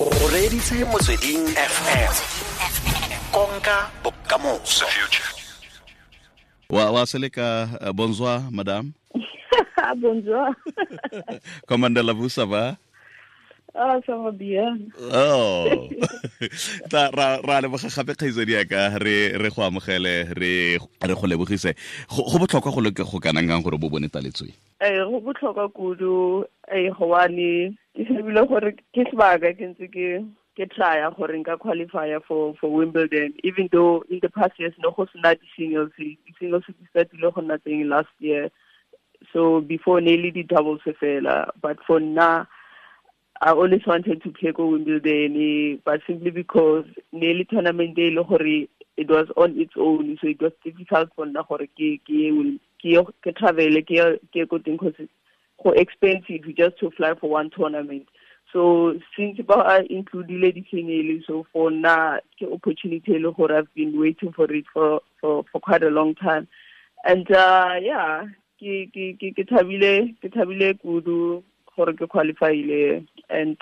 o reditse motsweding fm konka bokamoso. Wa wa seleka uh, bonsoir madam Bonjour. commander labusa ba Ah, ça va bien. oh. Ta ra ra leboga gape kgaitsedi yaka re re go amogele re re go lebogise. Go botlhokwa go leke go kanang kang gore bo bone taletswe? Eh, go botlhokwa kudu eh sebile gore ke sebaka ke ntse ke ke trya gore nka qualifya for for Wimbledon even though in the past years no go sena di singles di startile go nna last year. So before nearly the doubles fela but for now I always wanted to play go Wimbledon but simply because nearly tournament le gore it was on its own so it was difficult for nna gore ke ke ke travel ke ke ko teng go expensive just to fly for one tournament. So since ba includile di single so for na ke opportunity le I've been waiting for it for for for quite a long time. And uh yeah ke thabile kudu gore ke qualifyile and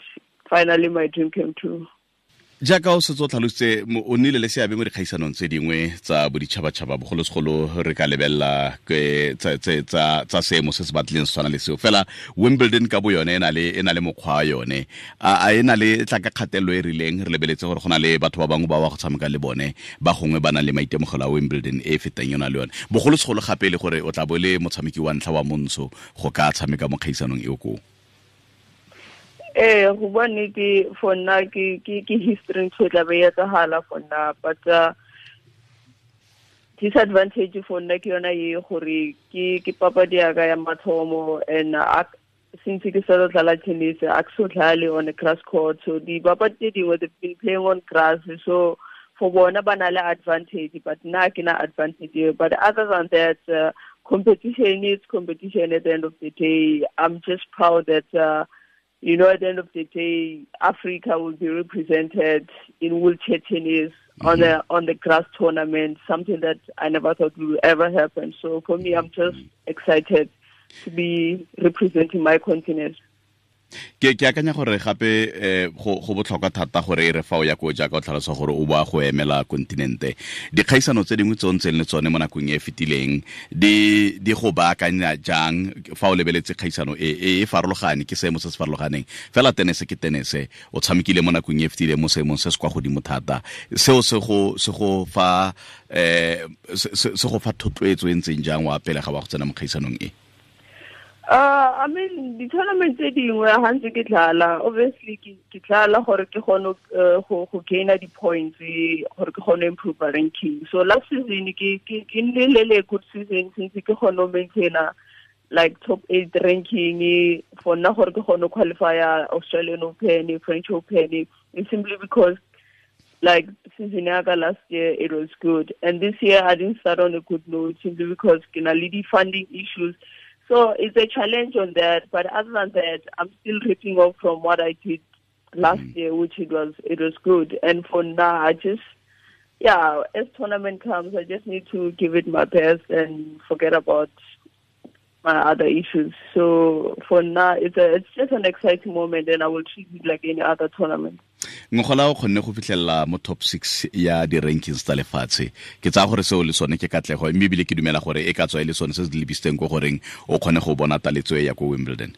finally my dream came true jaaka o setse o tlhalositse o nnile le seabe mo dikgaisanong tse dingwe tsa boditšhabatšhaba bogolosegolo re ka lebelela tsa- seemo se se batlileng se tshwana le seo. Fela wimbledon ka bo yone e na le e mokgwa wa yone. A e na le tla ka kgatelelo e e rileng re lebeletse gore go na le batho ba bangwe ba wa go tshameka le bone ba gongwe ba nang le maitemogelo a wimbledon e e fetang yona le yone. Bogolosegolo gape le gore o tla bo le motshameki wa ntlha wa montsho go ka tshameka mo kgaisanong eo koo eh go bua nnete for nna ke ke ke history ntho tla be e etsagala for nna but uh, disadvantage for nna ke yona ye gore ke ke papadi yaka ya mathomo and uh, since ke sa dlala tennis a ke so dlale on grass court. So di papadi tse dingwe they've been playing on grass so for bona ba na le advantage but nna ke na advantage. But other than that uh, competition is competition at the end of the day. I'm just proud that uh, you know, at the end of the day, Africa will be represented in wheelchair tennis on the mm-hmm. on the grass tournament. Something that I never thought would ever happen. So for me, I'm just mm-hmm. excited to be representing my continent. Ke ke akanya gore gape eh, go botlhokwa thata gore e re fa o ya ko jaaka o tlhalosa gore o boa go emela kontinente dikgaisano tse dingwe tse o ntseng le tsone mo nakong e e fetileng di go baakanya jang fa o lebeletse kgaisano e e e farologane ke seemo se se farologaneng. Fela tenese ke tenese o tshamekile mo nakong e e fetileng mo seemong se se kwa godimo thata. Seo se go fa eh se go fa thotloetso e ntseng jang wa pele ga wa go tsena mo kgaisanong e Uh, I mean, the tournament tse dingwe ha ntse ke dlala obviously ke ke dlala gore ke kgone uh, go go gaina di points eh, gore ke kgone improve ranking. So last season ke ke ke nnile le good season since ke kgone maintaina like top 8 ranking for nna gore ke kgone ho qualify Australian Open French Open it's simply because like season yaka last year it was good. And this year I didn't start on a good note simply because you know the funding issues so it's a challenge on that but other than that I'm still ripping off from what I did last mm. year which it was it was good. And for now I just yeah as tournament comes I just need to give it my best and forget about my other issues. So for now it's a it's just an exciting moment and I will treat it like any other tournament ngogola o kgonne go fitlhelela mo top six ya di-rankings tsa lefatshe. Ke tsaya gore seo le sone ke katlego mme ebile ke dumela gore e ka tswa e le sone se se lebisitseng ko goreng o kgone go bona taletso e ya ko wimbledon.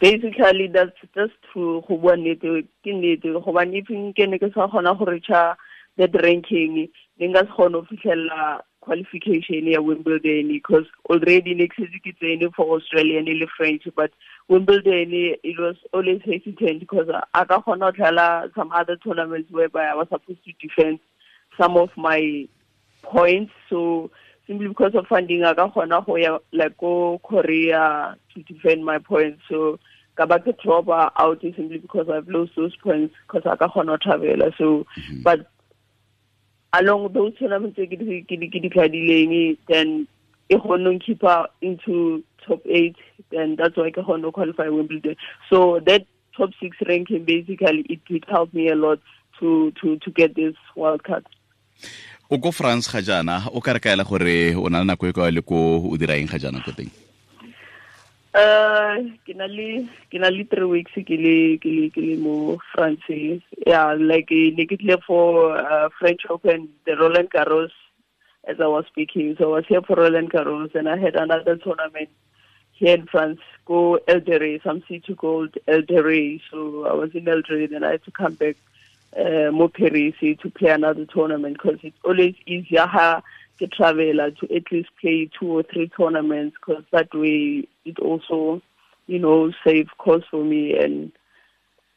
Basically that's just true go bua nnete ke nnete gobane ke ne ke sa kgona go reacha that ranking ne nka se kgone go fitlhelela qualification ya Wimbledon because already next season ke tsene for Australian le French but Wimbledon it was always hesitant because I ka kgona go some other tournaments whereby I was supposed to defend some of my points. So simply because of funding I got go ya like go Korea to defend my points. So ka ba ke drop out simply because I've lost those points because I got travel so mm-hmm. but along those tournaments ke di ke di tladileng then e kgonne ho keep her into top 8 then that's why kgonne ho qualify Wimbledon. So that top 6 ranking basically it did help me a lot to to to get this world cup o ko france ga jaana o ka re kaela gore o na le nako e ka le ko o dira eng ga jaana ko teng le ke na le three weeks ke le ke le ke mo France. Yeah, like eh, ne ke tlile for uh, French Open, the Roland Garros as I was speaking. So I was here for Roland Garros and I had another tournament here in France, go El Rey, some city called El Rey. So I was in El then I had to come back uh, more Paris to play another tournament because it's always easier traveler to at least play two or three tournaments because that way it also, you know, save costs for me. And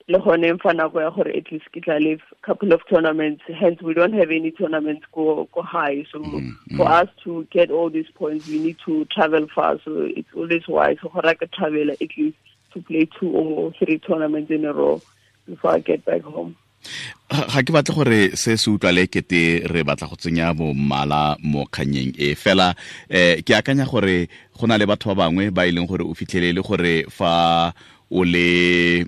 le gone mfa nako ya gore at least ke tla le couple of tournaments. Hence we don't have any tournaments go go high. So Mm, for us to get all these points we need to travel far so it's always wise gore can travel at least to play two or three tournaments in a row before I get back home ga ke batle gore se se utlwale kete re batla go tsenya bo mmala mo kganyeng e fela eh ke akanya gore go na le batho ba bangwe ba e leng gore o fitlhelele gore fa o le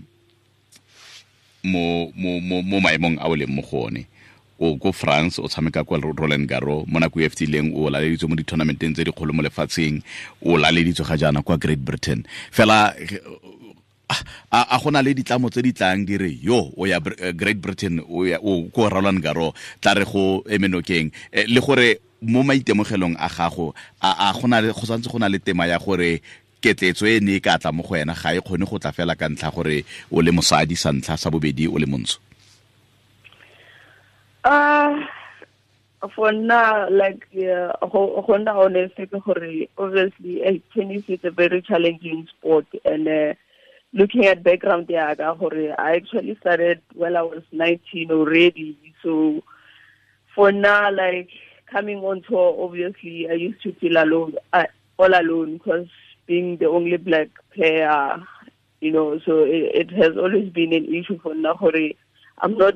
mo mo mo mo maemong a o leng mo go one o ko France o tshameka kwa Roland Garros mo nako e fetileng o laleditswe mo di-tournamenteng tse dikgolo mo lefatsheng o laleditswe ga jaana kwa Great Britain. Fela a gona le ditlamo tse di tlang di re yo o ya eh, Great Britain o ya o ko Roland Garros tla re go emenokeng Eh, le gore mo maitemogelong a gago a gona go santse go na le tema ya gore ketletso e ne e ka tla mo go wena ga e kgone go tla fela ka ntlha gore o le mosadi sa ntlha sa bobedi o le montsho? Uh, for now, like, yeah, ho ho now honestly, gore obviously, tennis is a very challenging sport, and uh, looking at background, gore I actually started when I was 19 already. So for now, like coming on tour, obviously, I used to feel alone, uh, all alone, because being the only black player, you know, so it, it has always been an issue for now. gore I'm not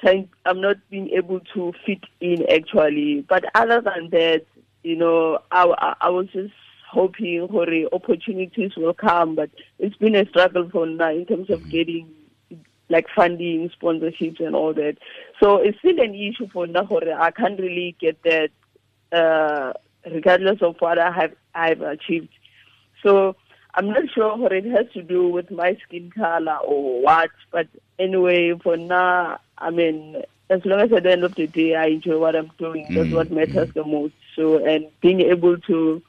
trying I'm not being able to fit in actually. But other than that, you know, I I, I was just hoping for opportunities will come, but it's been a struggle for now in terms of getting like funding, sponsorships and all that. So it's still an issue for now. I can't really get that uh, regardless of what I have I've achieved. So I'm not sure what it has to do with my skin color or what, but anyway, for now, I mean, as long as at the end of the day I enjoy what I'm doing, that's Mm, what matters the most. So, and being able to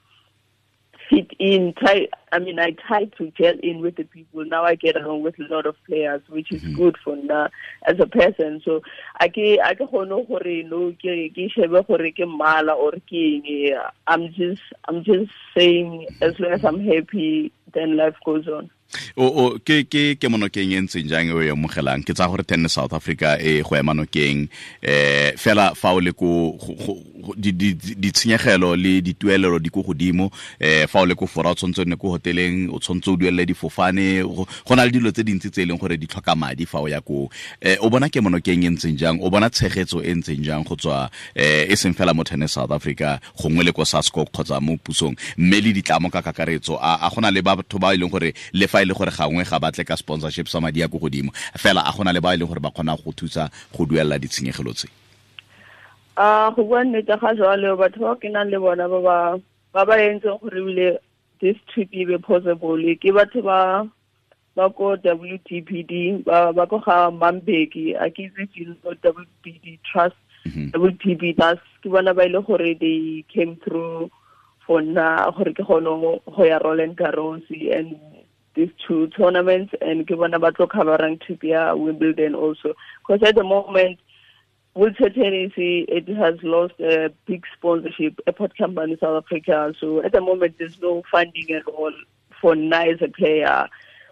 fit in, try, I mean, I try to gel in with the people. Now I get along with a lot of players, which is mm-hmm. good for now as a person. So, I ke I ke kgone gore no ke ke shebe gore ke mala or ke eng. I'm just I'm just saying as long as I'm happy, then life goes on. O ke ke ke monokeng e ntseng jang o e amogelang? Ke tsa gore tenne south africa e go ema nokeng. Eh fela fa o le ko ditshenyegelo le dituelelo di ko godimo eh fa o le ko fora o tshwanetse o nne ko hoteleng o tshwanetse o duelele difofane go na le dilo tse dintsi tse e leng gore di tlhoka madi fa o ya ko. Eh o bona ke monokeng e ntseng jang? O bona tshegetso e ntseng jang go tswa eh e seng fela mo tenne south africa gongwe le ko sasco kgotsa mo pusong? Mme le ditlamo ka kakaretso a a gona le batho ba e leng gore le fa e le gore gangwe ga batle ka sponsorship sa madi a ko godimo. Fela a gona le ba e leng gore ba kgona go thusa go duelela ditshenyegelo tse. A go bua nnete ga jalo batho ba ke nang le bona ba ba ba ba entseng gore ebile this trip e be possible. Ke batho ba ba ko WTPD ba ba ko ga Mambeki a ke itse ke WTPD trust. Mhm. WTP das ke bona ba ile gore they came through for na gore ke gone go ya Roland Garros and these two tournaments and ke bona ba tlo coverang trip ya Wimbledon also. Because at the moment wheelchair tennis it has lost a big sponsorship airport company in South Africa. So at the moment there's no funding at all for as a player.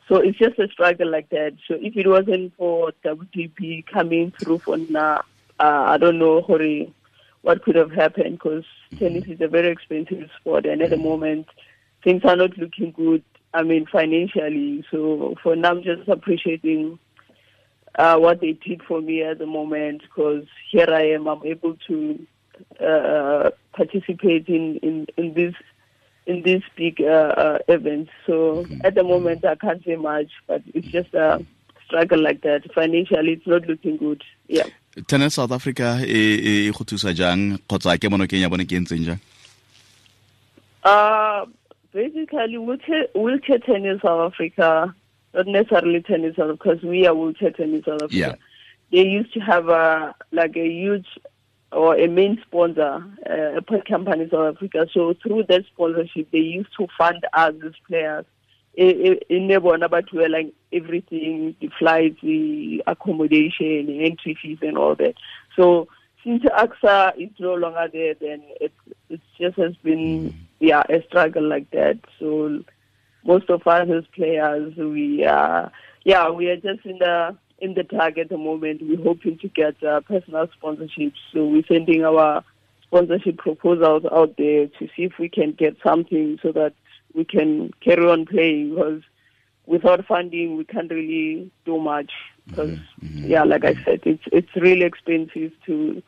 So it's just a struggle like that. So if it wasn't for WTP coming through for now uh, I don't know what could have happened because tennis is a very expensive sport and at the moment things are not looking good I mean financially so for now I'm just appreciating uh, what they did for me at the moment because here I am, I'm able to uh, participate in, in, in this in these big uh, uh, events. So at the moment I can't say much, but it's just a struggle like that. Financially, it's not looking good. Yeah. tennis south africa e e e go thusa jang kgotsa ke monokeng ya bone ke ntseng jang Uh, basically wheelchair, wheelchair tennis South Africa, not necessarily tennis South because we are wheelchair tennis South Africa. Yeah. They used to have a like a huge or a main sponsor, uh, Airports Company South Africa. So through that sponsorship, they used to fund us as players. In Nebona, but we're like everything, the flights, the accommodation, the entry fees and all that. So since ACSA is no longer there, then it, it just has been, yeah, a struggle like that. So most of us as players, we are, yeah, we are just in the, in the tag at the moment. We're hoping to get uh, personal sponsorships. So we're sending our sponsorship proposals out there to see if we can get something so that we can carry on playing because without funding we can't really do much because Mm-hmm. yeah like i said it's it's really expensive to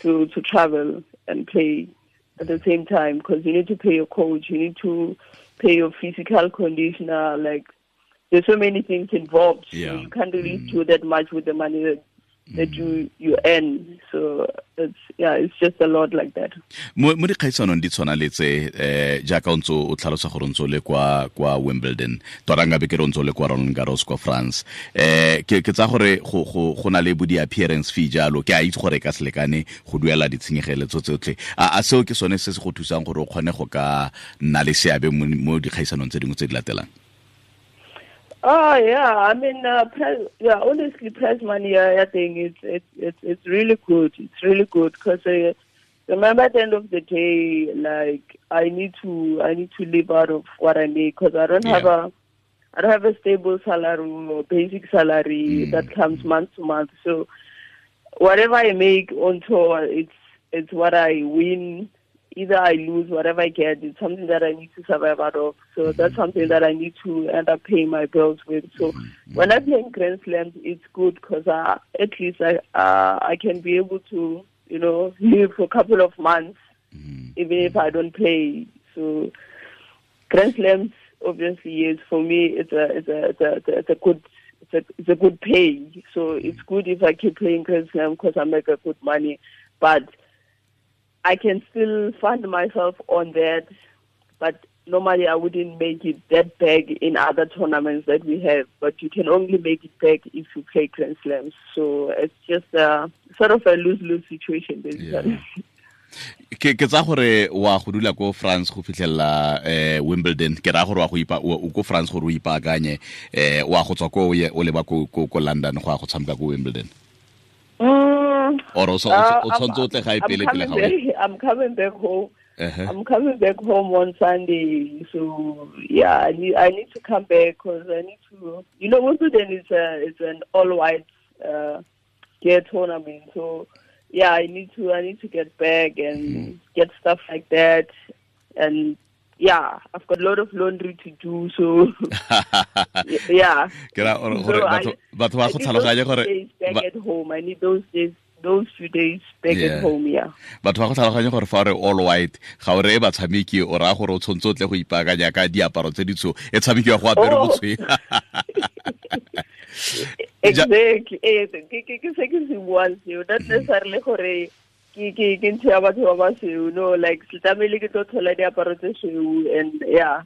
to to travel and play at the same time because you need to pay your coach you need to pay your physical conditioner uh, like there's so many things involved Yeah. so you can't really mm. do that much with the money that that you you earn so it's yeah it's just a lot like that. Mo mo dikgaisanong di tshwana le tse eh jaaka o ntse o tlhalosa gore ntse le kwa kwa wimbledon. Nka be ke re ntse le kwa roland garros kwa france. Eh ke ke tsa gore go na le bo di-appearance fee jalo. Ke a itse gore e ka selekane go duela ditshenyegeletso tsotlhe. A a seo ke sone se se go thusang gore o kgone go ka nna le seabe mo mo dikgaisanong tse dingwe tse di latelang Oh yeah, I mean, uh, prize, yeah. Honestly, prize money, I think it's it's it's it's really good. It's really good because uh, remember at the end of the day, like I need to I need to live out of what I make because I don't have a I don't have a stable salary or basic salary Mm. that comes month to month. So whatever I make on tour, it's it's what I win. Either I lose, whatever I get, it's something that I need to survive out of. So that's something that I need to end up paying my bills with. So when I play in Grand Slams, it's good because uh, at least I uh, I can be able to you know live for a couple of months even if I don't play. So Grand Slams, obviously, is for me, it's a it's a it's a, it's a, it's a good it's a, it's a good pay. So it's good if I keep playing Grand Slam because I make a good money, but I can still find myself on that. But normally, I wouldn't make it that big in other tournaments that we have. But you can only make it big if you play Grand Slams. So it's just a sort of a lose lose situation, basically. ke ke tsa gore wa go dula ko france go fitlhelela eh wimbledon ke ra gore wa go ipa o ko france gore o ipaakanye eh wa go tswa ko o leba ko london go a go tshameka ko wimbledon or o so- uh, so- o I'm- tshwanetse o tle I'm pele coming ga o ya? back- I'm coming back home. Ehe. I'm coming back home on Sunday, so yeah, I need I need to come back because I need to. You know, Wimbledon is a it's an all white uh, gear tournament, so yeah, I need to I need to get back and get stuff like that, and yeah, I've got a lot of laundry to do, so yeah. ke ra gore So I- batho batho ba I need those days back ba- at home. I need those days, those few days back Yeah. at home. Yeah. batho ba go tlhaloganya gore fa re all white ga o re batshameki o raya gore o tshwanetse o tle go ipaakanya ka diaparo tse ditsho e tshamekiwa go apere botshwe bosweu exactly eh ke ke ke se ke se buang seo not necessarily gore ke ke ke ntho ya batho ba basweu no like tlamehile ke tlo thola diaparo tse sweu and yeah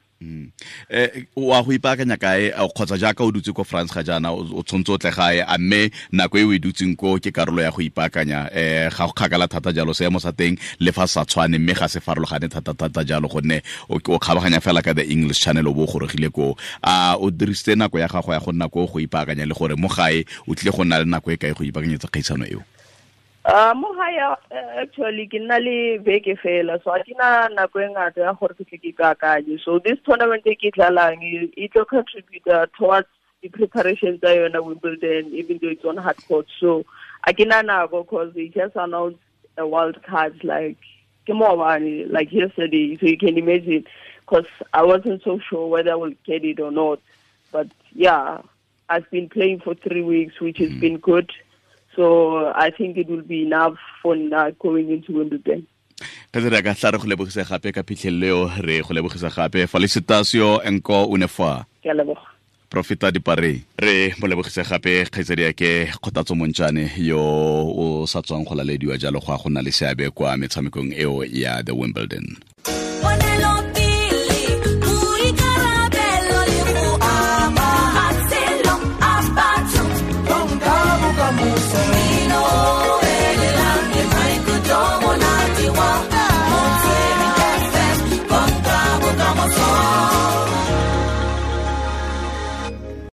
wa go ipaakanya kae a- kgotsa jaaka o dutse ko france ga jaana o tshwanetse o tle gae a mme nako e o e dutseng ko ke karolo ya go ipaakanya um ga go kgakala thata jalo seemo sa teng le fa sa tshwane mme ga se farologane thata-thata jalo gonne o kgabaganya fela ka the english channel o bo o gorogile koo. A o dirisitse nako ya gago ya go nna ko go ipaakanya le gore mo gae o tlile go nna le nako e kae go ipaakanyetsa kgaisano eo uh mo haya actually ke nna le beke fela so a ke na nako e ngata ya gore ke tle ke ipaakanye so this tournament e ke tlalang e tlo contribute uh, towards the preparation tsa yona wimbledon even though it's on hard court so a ke na nako because they just announced a wild card like ke maobane like yesterday so you can imagine because i wasn't so sure whether i will get it or not. But yeah i've been playing for three weeks which has been good so I think it will be enough for now going into Wimbledon. ka ka tla re go lebogisa gape ka phitlhelelo re go lebogisa gape. Felicitasio enko unefa profita dipare re mo lebogise gape kgaitsadi yake kgothatso montšane yo o sa tswang go lalediwa jalo go a go nna le seabe kwa metshamekong eo ya the wimbledon